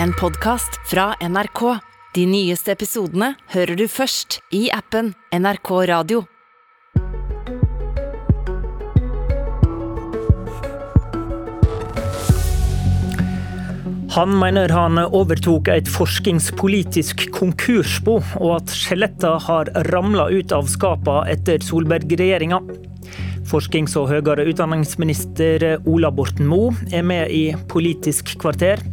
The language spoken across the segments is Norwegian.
en podkast fra NRK. De nyeste episodene hører du først i appen NRK Radio. Han mener han overtok et forskningspolitisk konkursbo, og at skjeletter har ramla ut av skapene etter Solberg-regjeringa. Forsknings- og høyere utdanningsminister Ola Borten Moe er med i Politisk kvarter.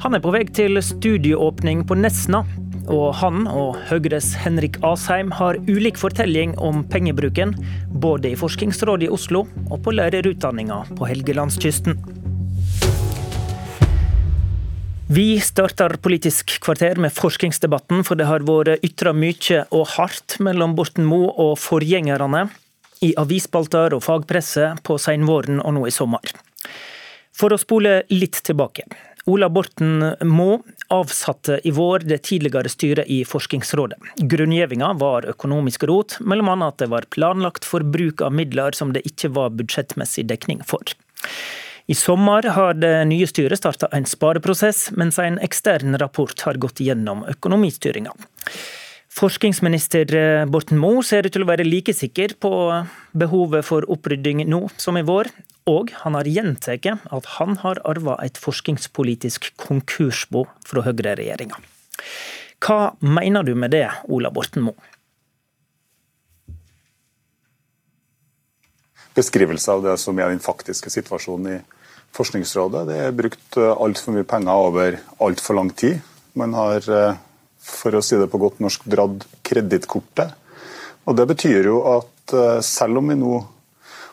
Han er på vei til studieåpning på Nesna. Og han og Høyres Henrik Asheim har ulik fortelling om pengebruken, både i Forskningsrådet i Oslo og på lærerutdanninga på Helgelandskysten. Vi starter Politisk kvarter med forskningsdebatten, for det har vært ytra mye og hardt mellom Borten Moe og forgjengerne i avisspalter og fagpresse på seinvåren og nå i sommer. For å spole litt tilbake. Ola Borten Moe avsatte i vår det tidligere styret i Forskningsrådet. Grunngjevinga var økonomisk rot, bl.a. at det var planlagt for bruk av midler som det ikke var budsjettmessig dekning for. I sommer har det nye styret starta en spareprosess, mens en ekstern rapport har gått gjennom økonomistyringa. Forskningsminister Borten Moe ser ut til å være like sikker på behovet for opprydding nå som i vår, og han har gjentatt at han har arva et forskningspolitisk konkursbo fra høyreregjeringa. Hva mener du med det, Ola Borten Moe? Beskrivelse av det som er den faktiske situasjonen i Forskningsrådet. Det er brukt eh, altfor mye penger over altfor lang tid. Man har, eh, for å si det på godt norsk, dratt kredittkortet. Og Det betyr jo at eh, selv om vi nå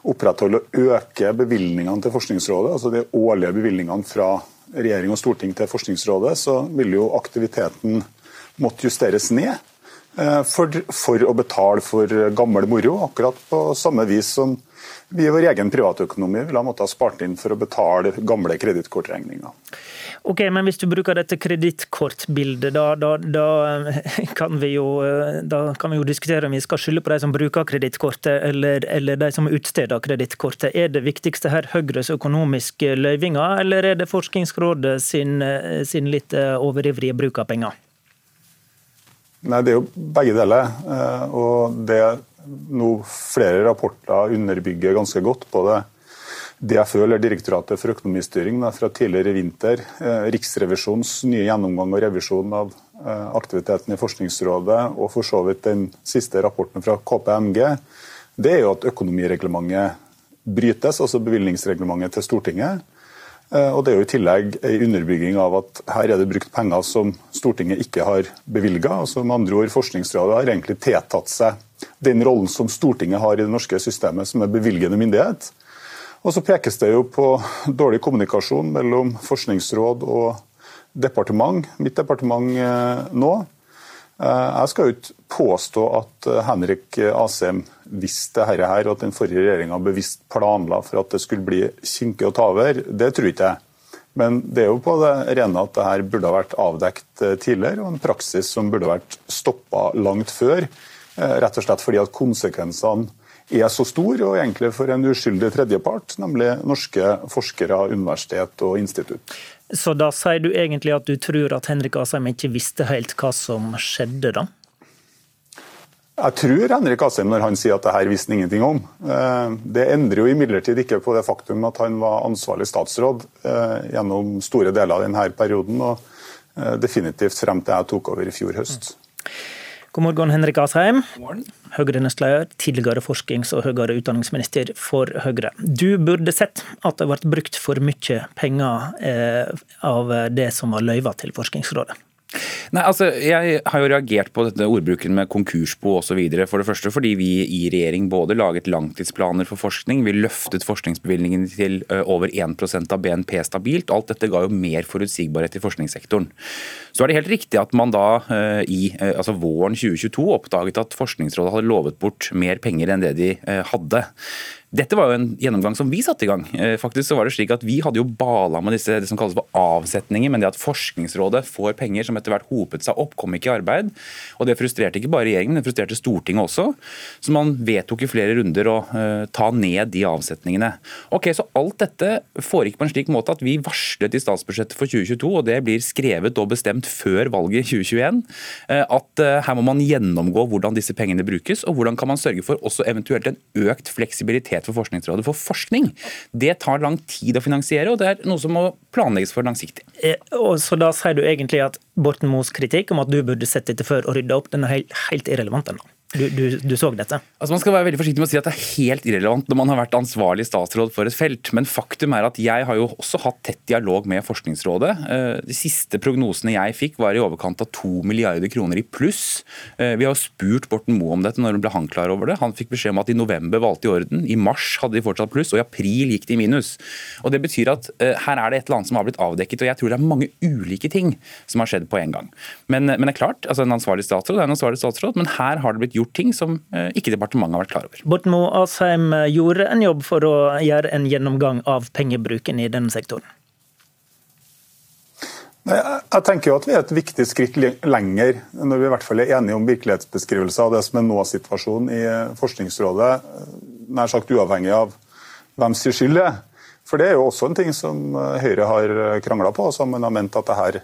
opprettholder og øke bevilgningene til Forskningsrådet, altså de årlige bevilgningene fra regjering og storting til Forskningsrådet, så vil jo aktiviteten måtte justeres ned for, for å betale for gammel moro, akkurat på samme vis som vi i vår egen privatøkonomi ville ha måttet ha spart inn for å betale gamle kredittkortregninger. Ok, men Hvis du bruker dette kredittkortbildet, da, da, da, kan vi jo, da kan vi jo diskutere om vi skal skylde på de som bruker kredittkortet, eller, eller, de som utsteder kredittkortet. Er det viktigste her Høyres økonomiske løyvinger, eller er det Forskningsrådet sin, sin litt overivrige bruk av penger? Nei, Det er jo begge deler. Eh, og det nå flere rapporter underbygger ganske godt på det. DFØ, eller Direktoratet for økonomistyring, fra tidligere i vinter. Eh, Riksrevisjonens nye gjennomgang og revisjon av eh, aktiviteten i Forskningsrådet, og for så vidt den siste rapporten fra KPMG, det er jo at økonomireglementet brytes, altså bevilgningsreglementet til Stortinget. Eh, og Det er jo i tillegg en underbygging av at her er det brukt penger som Stortinget ikke har bevilga. Altså med andre ord, Forskningsrådet har egentlig tiltatt seg den rollen som Stortinget har i det norske systemet, som er bevilgende myndighet. Og så pekes det jo på dårlig kommunikasjon mellom forskningsråd og departement, mitt departement eh, nå. Eh, jeg skal jo ikke påstå at eh, Henrik Asheim visste dette her, og at den forrige regjeringa bevisst planla for at det skulle bli kinkig å ta over. Det tror ikke jeg. Men det er jo på det rene at dette burde ha vært avdekt tidligere, og en praksis som burde ha vært stoppa langt før. Eh, rett og slett fordi at konsekvensene er så store, og egentlig for en uskyldig tredjepart, nemlig norske forskere, universitet og institutt. Så da sier du egentlig at du tror at Henrik Asheim ikke visste helt hva som skjedde, da? Jeg tror Henrik Asheim når han sier at det her visste han ingenting om. Eh, det endrer jo imidlertid ikke på det faktum at han var ansvarlig statsråd eh, gjennom store deler av denne perioden, og definitivt frem til jeg tok over i fjor høst. God morgen, Henrik Asheim. Høyre-nestleder, tidligere forsknings- og høyere utdanningsminister for Høyre. Du burde sett at det ble brukt for mye penger eh, av det som var løyva til Forskningsrådet. Nei, altså, Jeg har jo reagert på dette ordbruken med konkursbo osv. For det første fordi vi i regjering både laget langtidsplaner for forskning, vi løftet forskningsbevilgningene til over 1% av BNP stabilt. Alt dette ga jo mer forutsigbarhet i forskningssektoren. Så er det helt riktig at man da i altså våren 2022 oppdaget at Forskningsrådet hadde lovet bort mer penger enn det de hadde. Dette var jo en gjennomgang som vi satte i gang. Eh, faktisk så var det slik at Vi hadde jo bala med disse, det som kalles for avsetninger, men det at Forskningsrådet får penger som etter hvert hopet seg opp, kom ikke i arbeid. Og Det frustrerte ikke bare regjeringen, men det frustrerte Stortinget også. Så man vedtok i flere runder å uh, ta ned de avsetningene. Ok, Så alt dette foregikk på en slik måte at vi varslet i statsbudsjettet for 2022, og det blir skrevet og bestemt før valget i 2021, uh, at uh, her må man gjennomgå hvordan disse pengene brukes, og hvordan kan man sørge for også eventuelt en økt fleksibilitet kapasitet for Forskningsrådet for forskning. Det tar lang tid å finansiere, og det er noe som må planlegges for langsiktig. Eh, så da sier du egentlig at Borten Moes kritikk om at du burde sett dette før og rydde opp, den er helt irrelevant ennå? Du, du, du, så dette? Altså Man skal være veldig forsiktig med å si at det er helt irrelevant når man har vært ansvarlig statsråd for et felt. Men faktum er at jeg har jo også hatt tett dialog med Forskningsrådet. Eh, de siste prognosene jeg fikk var i overkant av to milliarder kroner i pluss. Eh, vi har spurt Borten Moe om dette når ble han klar over det. Han fikk beskjed om at i november valgte de orden. I mars hadde de fortsatt pluss, og i april gikk de i minus. Og Det betyr at eh, her er det et eller annet som har blitt avdekket. og Jeg tror det er mange ulike ting som har skjedd på en gang. Men, men det er klart, altså en ansvarlig statsråd er en ansvarlig statsråd, men her har det blitt gjort ting som eh, ikke departementet har vært klar over. Borten Moe Asheim eh, gjorde en jobb for å gjøre en gjennomgang av pengebruken i denne sektoren. Jeg tenker jo at vi er et viktig skritt lenger når vi i hvert fall er enige om virkelighetsbeskrivelser av det som er nå-situasjonen i eh, Forskningsrådet, nær sagt uavhengig av hvem sin skyld det er. For det er jo også en ting som Høyre har krangla på, som man har ment at det her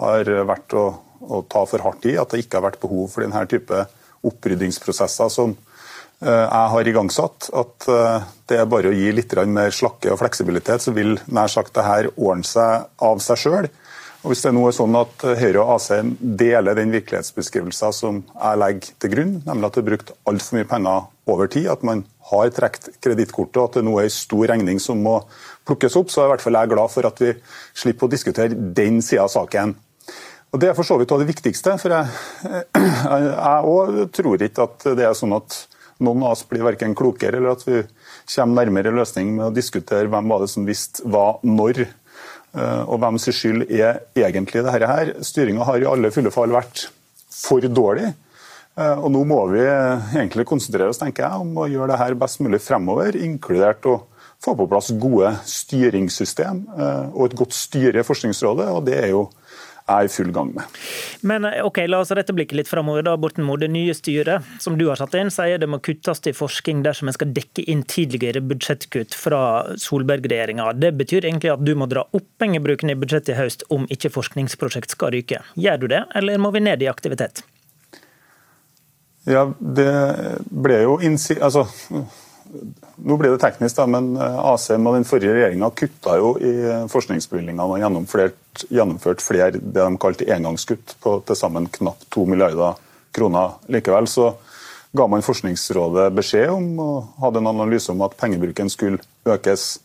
har vært å, å, ta for hardt i. At det ikke har vært behov for denne type oppryddingsprosesser som eh, jeg har igangsatt. At eh, det er bare å gi litt mer slakke og fleksibilitet, så vil nær sagt det her ordne seg av seg sjøl. Hvis det nå er sånn at Høyre og Asheim deler den virkelighetsbeskrivelsen som jeg legger til grunn, nemlig at det er brukt altfor mye penger over tid, at man har trukket kredittkortet og at det nå er en stor regning som må plukkes opp, så er i hvert fall jeg glad for at vi slipper å diskutere den sida av saken. Og Det er for så vidt det viktigste. for Jeg òg tror ikke at det er sånn at noen av oss blir verken klokere eller at vi kommer nærmere løsning med å diskutere hvem var det som visste hva når. Eh, og hvem sin skyld er egentlig dette her. Styringa har i alle fulle fall vært for dårlig. Eh, og nå må vi egentlig konsentrere oss tenker jeg, om å gjøre det her best mulig fremover, inkludert å få på plass gode styringssystem eh, og et godt styre i Forskningsrådet. og det er jo er i full gang med. Men eh, ok, La oss rette blikket litt framover. Borten Moe, det nye styret som du har satt inn, sier det må kuttes til forskning dersom en skal dekke inn tidligere budsjettkutt fra Solberg-regjeringa. Det betyr egentlig at du må dra opp pengebruken i budsjettet i høst om ikke forskningsprosjekt skal ryke. Gjør du det, eller må vi ned i aktivitet? Ja, det ble jo innsi... Altså, nå ble det teknisk, da, men eh, ACM og den forrige regjeringa kutta jo i forskningsbevilgningene og gjennomført, gjennomført flere det de kalte engangskutt på til sammen knapt 2 milliarder kroner. Likevel så ga man Forskningsrådet beskjed om og hadde en analyse om at pengebruken skulle økes.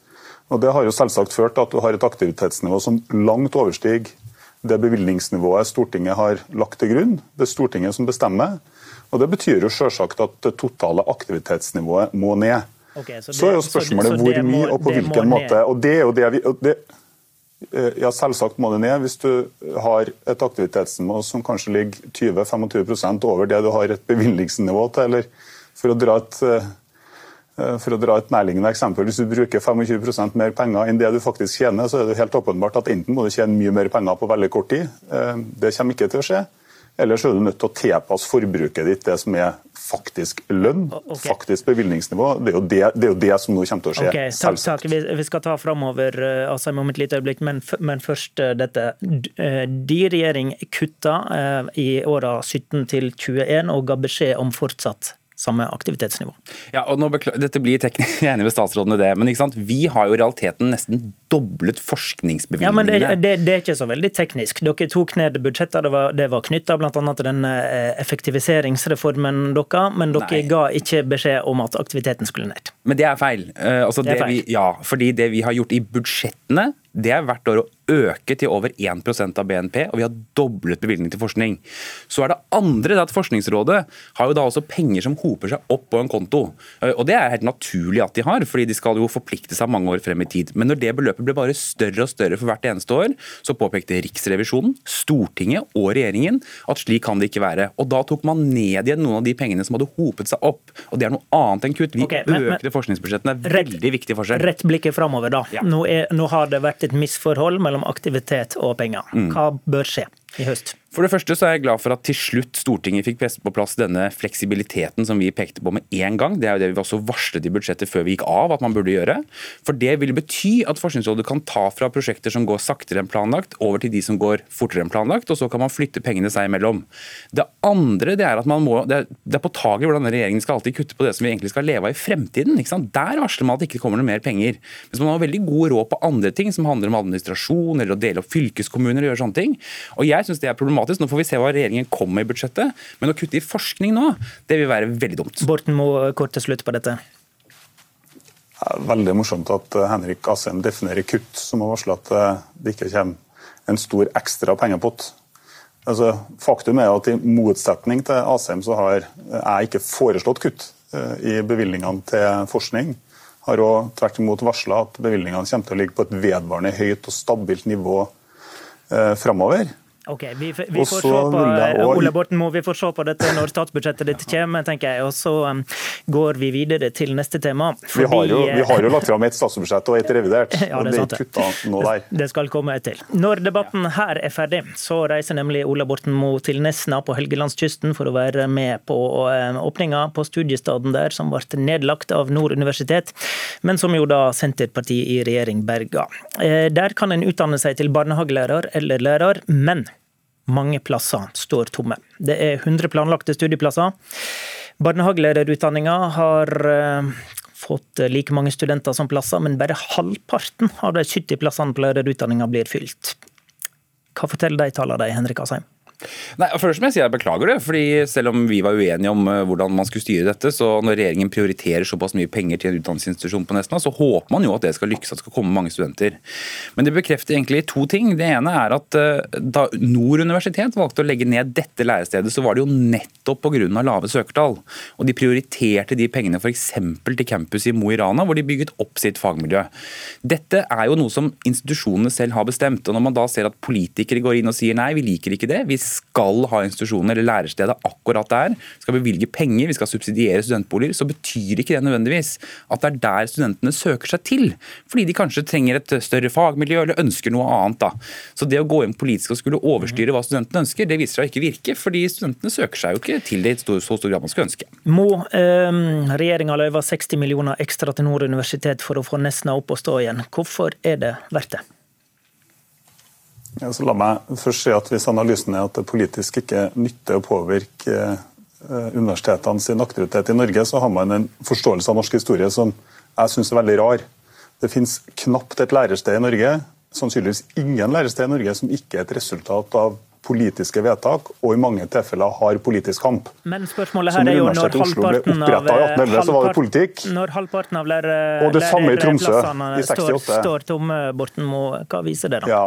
Og Det har jo selvsagt ført til at du har et aktivitetsnivå som langt overstiger det bevilgningsnivået Stortinget har lagt til grunn. Det er Stortinget som bestemmer. Og Det betyr jo selvsagt at det totale aktivitetsnivået må ned. Okay, så, det, så, er jo spørsmålet så, så hvor mye og på hvilken måte. Og det er jo det vi... Det, ja, Selvsagt må det ned. Hvis du har et aktivitetsnivå som kanskje ligger 20-25% over det du har et bevilgningsnivå til. eller For å dra et, eh, for å dra et nærliggende eksempel, Hvis du bruker 25% mer penger enn det du faktisk tjener, så er det helt åpenbart at enten må du tjene mye mer penger på veldig kort tid. Eh, det kommer ikke til å skje. Ellers er du nødt til å tilpasse forbruket ditt det som er faktisk lønn, okay. faktisk bevilgningsnivå. Det er, det, det er, jo det, som nå kommer til å skje. Okay, takk, takk. Vi, vi, skal ta framover eh, altså, om et lite øyeblikk, men, men først uh, dette. Uh, de regjering kutta i åra 17 til 21 og ga beskjed om fortsatt samme aktivitetsnivå. Ja, og nå Dette blir teknisk enig med statsråden i det, men vi har jo i realiteten nesten doblet forskningsbevilgningene. Ja, men det, det, det, er ikke så veldig teknisk. Dere tok ned budsjetter, det var, det var knytta bl.a. til den eh, effektiviseringsreformen dere, men dere Nei. ga ikke beskjed om at aktiviteten skulle ned. Men det er feil. Uh, altså det er feil. Vi, ja, fordi det vi har gjort i budsjettene, det er hvert år å øke til over 1% av BNP, og vi har doblet bevilgning til forskning. Så er det andre at Forskningsrådet har jo da også penger som hoper seg opp på en konto. Eh, og Det er helt naturlig at de har, fordi de skal jo forplikte seg mange år frem i tid. Men når det beløpet ble bare større og større for hvert eneste år, så påpekte Riksrevisjonen, Stortinget og regjeringen at slik kan det ikke være. Og Da tok man ned igjen noen av de pengene som hadde hopet seg opp. Og Det er noe annet enn kutt. Vi okay, men, økte forskningsbudsjettene. Veldig viktig forskjell. Rett blikket framover, da. Ja. Nå, er, nå har det vært et misforhold mellom aktivitet og penger. Mm. Hva bør skje i høst? For det første så er jeg glad for at til slutt Stortinget fikk presset på plass denne fleksibiliteten som vi pekte på med en gang. Det er jo det vi også varslet i budsjettet før vi gikk av at man burde gjøre. For det vil bety at Forskningsrådet kan ta fra prosjekter som går saktere enn planlagt, over til de som går fortere enn planlagt, og så kan man flytte pengene seg imellom. Det andre det er at man må, det er, det er påtagelig hvordan regjeringen skal alltid kutte på det som vi egentlig skal leve av i fremtiden. Der varsler man at det ikke kommer noe mer penger. Mens man har veldig god råd på andre ting som handler om administrasjon eller å dele opp fylkeskommuner og gjøre sånne ting. Og jeg synes det er problematisk. Nå får vi se hva regjeringen kommer med i budsjettet. Men å kutte i forskning nå, det vil være veldig dumt. Borten må kort til slutt på dette. Veldig morsomt at eh, Henrik Asheim definerer kutt som å varsle at eh, det ikke kommer en stor ekstra pengepott. Altså, faktum er at i motsetning til Asheim så har jeg ikke foreslått kutt eh, i bevilgningene til forskning. Har òg tvert imot varsla at bevilgningene kommer til å ligge på et vedvarende høyt og stabilt nivå eh, framover. Ok, Vi, vi får se på uh, Ole Borten Moe, vi får se på dette når statsbudsjettet ditt kommer, tenker jeg. Og så um, går vi videre til neste tema. Fordi, vi, har jo, vi, har jo, lagt fram et statsbudsjett og et revidert. ja, det, og det er nå der. Det skal komme et til. Når debatten her er ferdig, så reiser nemlig Ola Borten Moe til Nesna på Helgelandskysten for å være med på uh, åpninga på studiestaden der, som ble nedlagt av Nord universitet, men som jo da Senterpartiet i regjering berga. Der kan en utdanne seg til barnehagelærer eller lærer, men mange plasser står tomme. Det er 100 planlagte studieplasser. Barnehagelærerutdanninga har eh, fått like mange studenter som plasser, men bare halvparten av de 70 plassene på lærerutdanninga blir fylt. Hva forteller de tallene deg, Henrik Asheim? Nei, først må jeg si jeg beklager det. fordi Selv om vi var uenige om eh, hvordan man skulle styre dette, så når regjeringen prioriterer såpass mye penger til en utdanningsinstitusjon på Nesna, så håper man jo at det skal lykkes, at det skal komme mange studenter. Men det bekrefter egentlig to ting. Det ene er at eh, da Nord universitet valgte å legge ned dette lærestedet, så var det jo nettopp pga. lave søkertall. Og de prioriterte de pengene f.eks. til campus i Mo i Rana, hvor de bygget opp sitt fagmiljø. Dette er jo noe som institusjonene selv har bestemt. og Når man da ser at politikere går inn og sier nei, vi liker ikke det, vi skal ha institusjoner eller lærestedet akkurat der, skal bevilge penger, vi skal subsidiere studentboliger, så betyr ikke det nødvendigvis at det er der studentene søker seg til. Fordi de kanskje trenger et større fagmiljø eller ønsker noe annet. da. Så det å gå inn politisk og skulle overstyre hva studentene ønsker, det viser seg å ikke virke. Fordi studentene søker seg jo ikke til det i så stor grad man skulle ønske. Må eh, regjeringa løyve 60 millioner ekstra til Nord universitet for å få Nesna opp og stå igjen. Hvorfor er det verdt det? Ja, la meg først si at Hvis analysen er at det politisk ikke nytter å påvirke eh, universitetene sin aktivitet i Norge, så har man en forståelse av norsk historie som jeg syns er veldig rar. Det finnes knapt et lærersted i Norge, sannsynligvis ingen lærersted i Norge, som ikke er et resultat av politiske vedtak, og i mange tilfeller har politisk kamp. Men spørsmålet her er jo når halvparten av, halvpart, når halvparten av lærerplassene står, står tomme, Borten Moe, hva viser det da? Ja,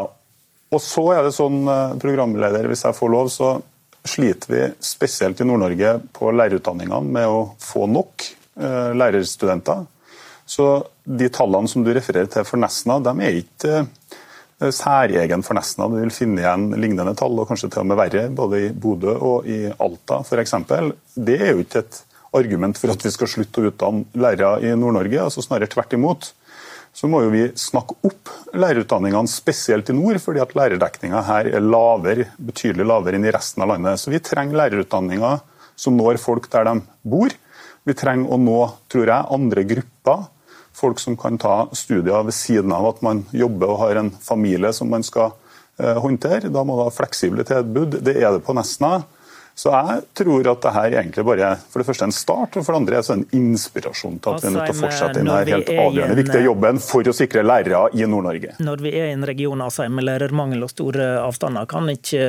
og så er det sånn, eh, programleder, hvis jeg får lov, så sliter vi spesielt i Nord-Norge på lærerutdanningene med å få nok eh, lærerstudenter. Så de tallene som du refererer til for Nesna, de er ikke eh, særegen for Nesna. Du vil finne igjen lignende tall, og kanskje til og med verre, både i Bodø og i Alta f.eks. Det er jo ikke et argument for at vi skal slutte å utdanne lærere i Nord-Norge, altså snarere tvert imot så må jo vi snakke opp lærerutdanningene, spesielt i nord, fordi at lærerdekninga her er lavere, betydelig lavere enn i resten av landet. Så vi trenger lærerutdanninger som når folk der de bor. Vi trenger å nå, tror jeg, andre grupper. Folk som kan ta studier ved siden av at man jobber og har en familie som man skal eh, håndtere. Da må ha fleksible tilbud. Det er det på Nesna. Så jeg tror at det her egentlig bare for det første en start, og for det andre er det en inspirasjon til at vi er nødt til å fortsette denne helt avgjørende viktige jobben for å sikre lærere i Nord-Norge. Når vi er i en region altså, med lærermangel og store avstander, kan ikke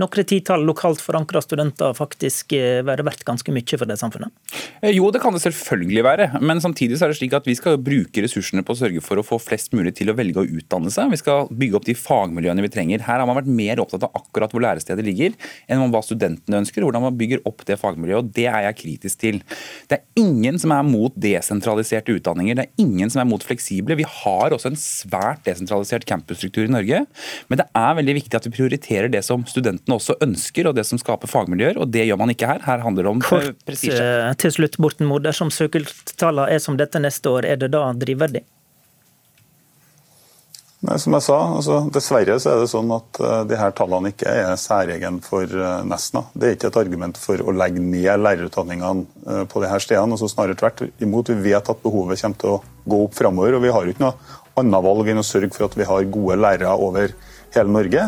noen titall lokalt forankra studenter faktisk eh, være verdt ganske mye for det samfunnet? Eh, jo, det kan det selvfølgelig være. Men samtidig så er det slik at vi skal bruke ressursene på å sørge for å få flest mulig til å velge å utdanne seg. Vi skal bygge opp de fagmiljøene vi trenger. Her har man vært mer opptatt av akkurat hvor lærestedet ligger, enn om hva studentene ønsker, hvordan man bygger opp det fagmiljøet. og Det er jeg kritisk til. Det er ingen som er mot desentraliserte utdanninger. Det er ingen som er mot fleksible. Vi har også en svært desentralisert campusstruktur i Norge. Men det er veldig viktig at vi prioriterer det som studentene også ønsker, og det som skaper fagmiljøer. og Det gjør man ikke her. Her handler det om prestisje. eh, til slutt, Borten Moe. Dersom søkertallene er som dette neste år, er det da drivverdig? Nei, som jeg sa, altså, Dessverre så er det sånn at uh, de her tallene ikke er særegen for uh, Nesna. Det er ikke et argument for å legge ned lærerutdanningene uh, på de her stedene. altså Snarere tvert imot. Vi vet at behovet kommer til å gå opp framover. Og vi har jo ikke noe annet valg enn å sørge for at vi har gode lærere over hele Norge.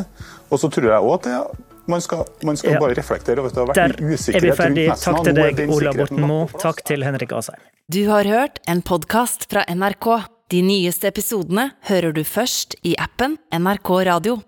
Og så tror jeg også at det, man skal, man skal Ja. bare reflektere over at det har vært Der er vi usikkerhet rundt ferdig. Nesna. Takk til deg, Ola Borten Moe. Takk til Henrik Asheim. Du har hørt en podkast fra NRK. De nyeste episodene hører du først i appen NRK Radio.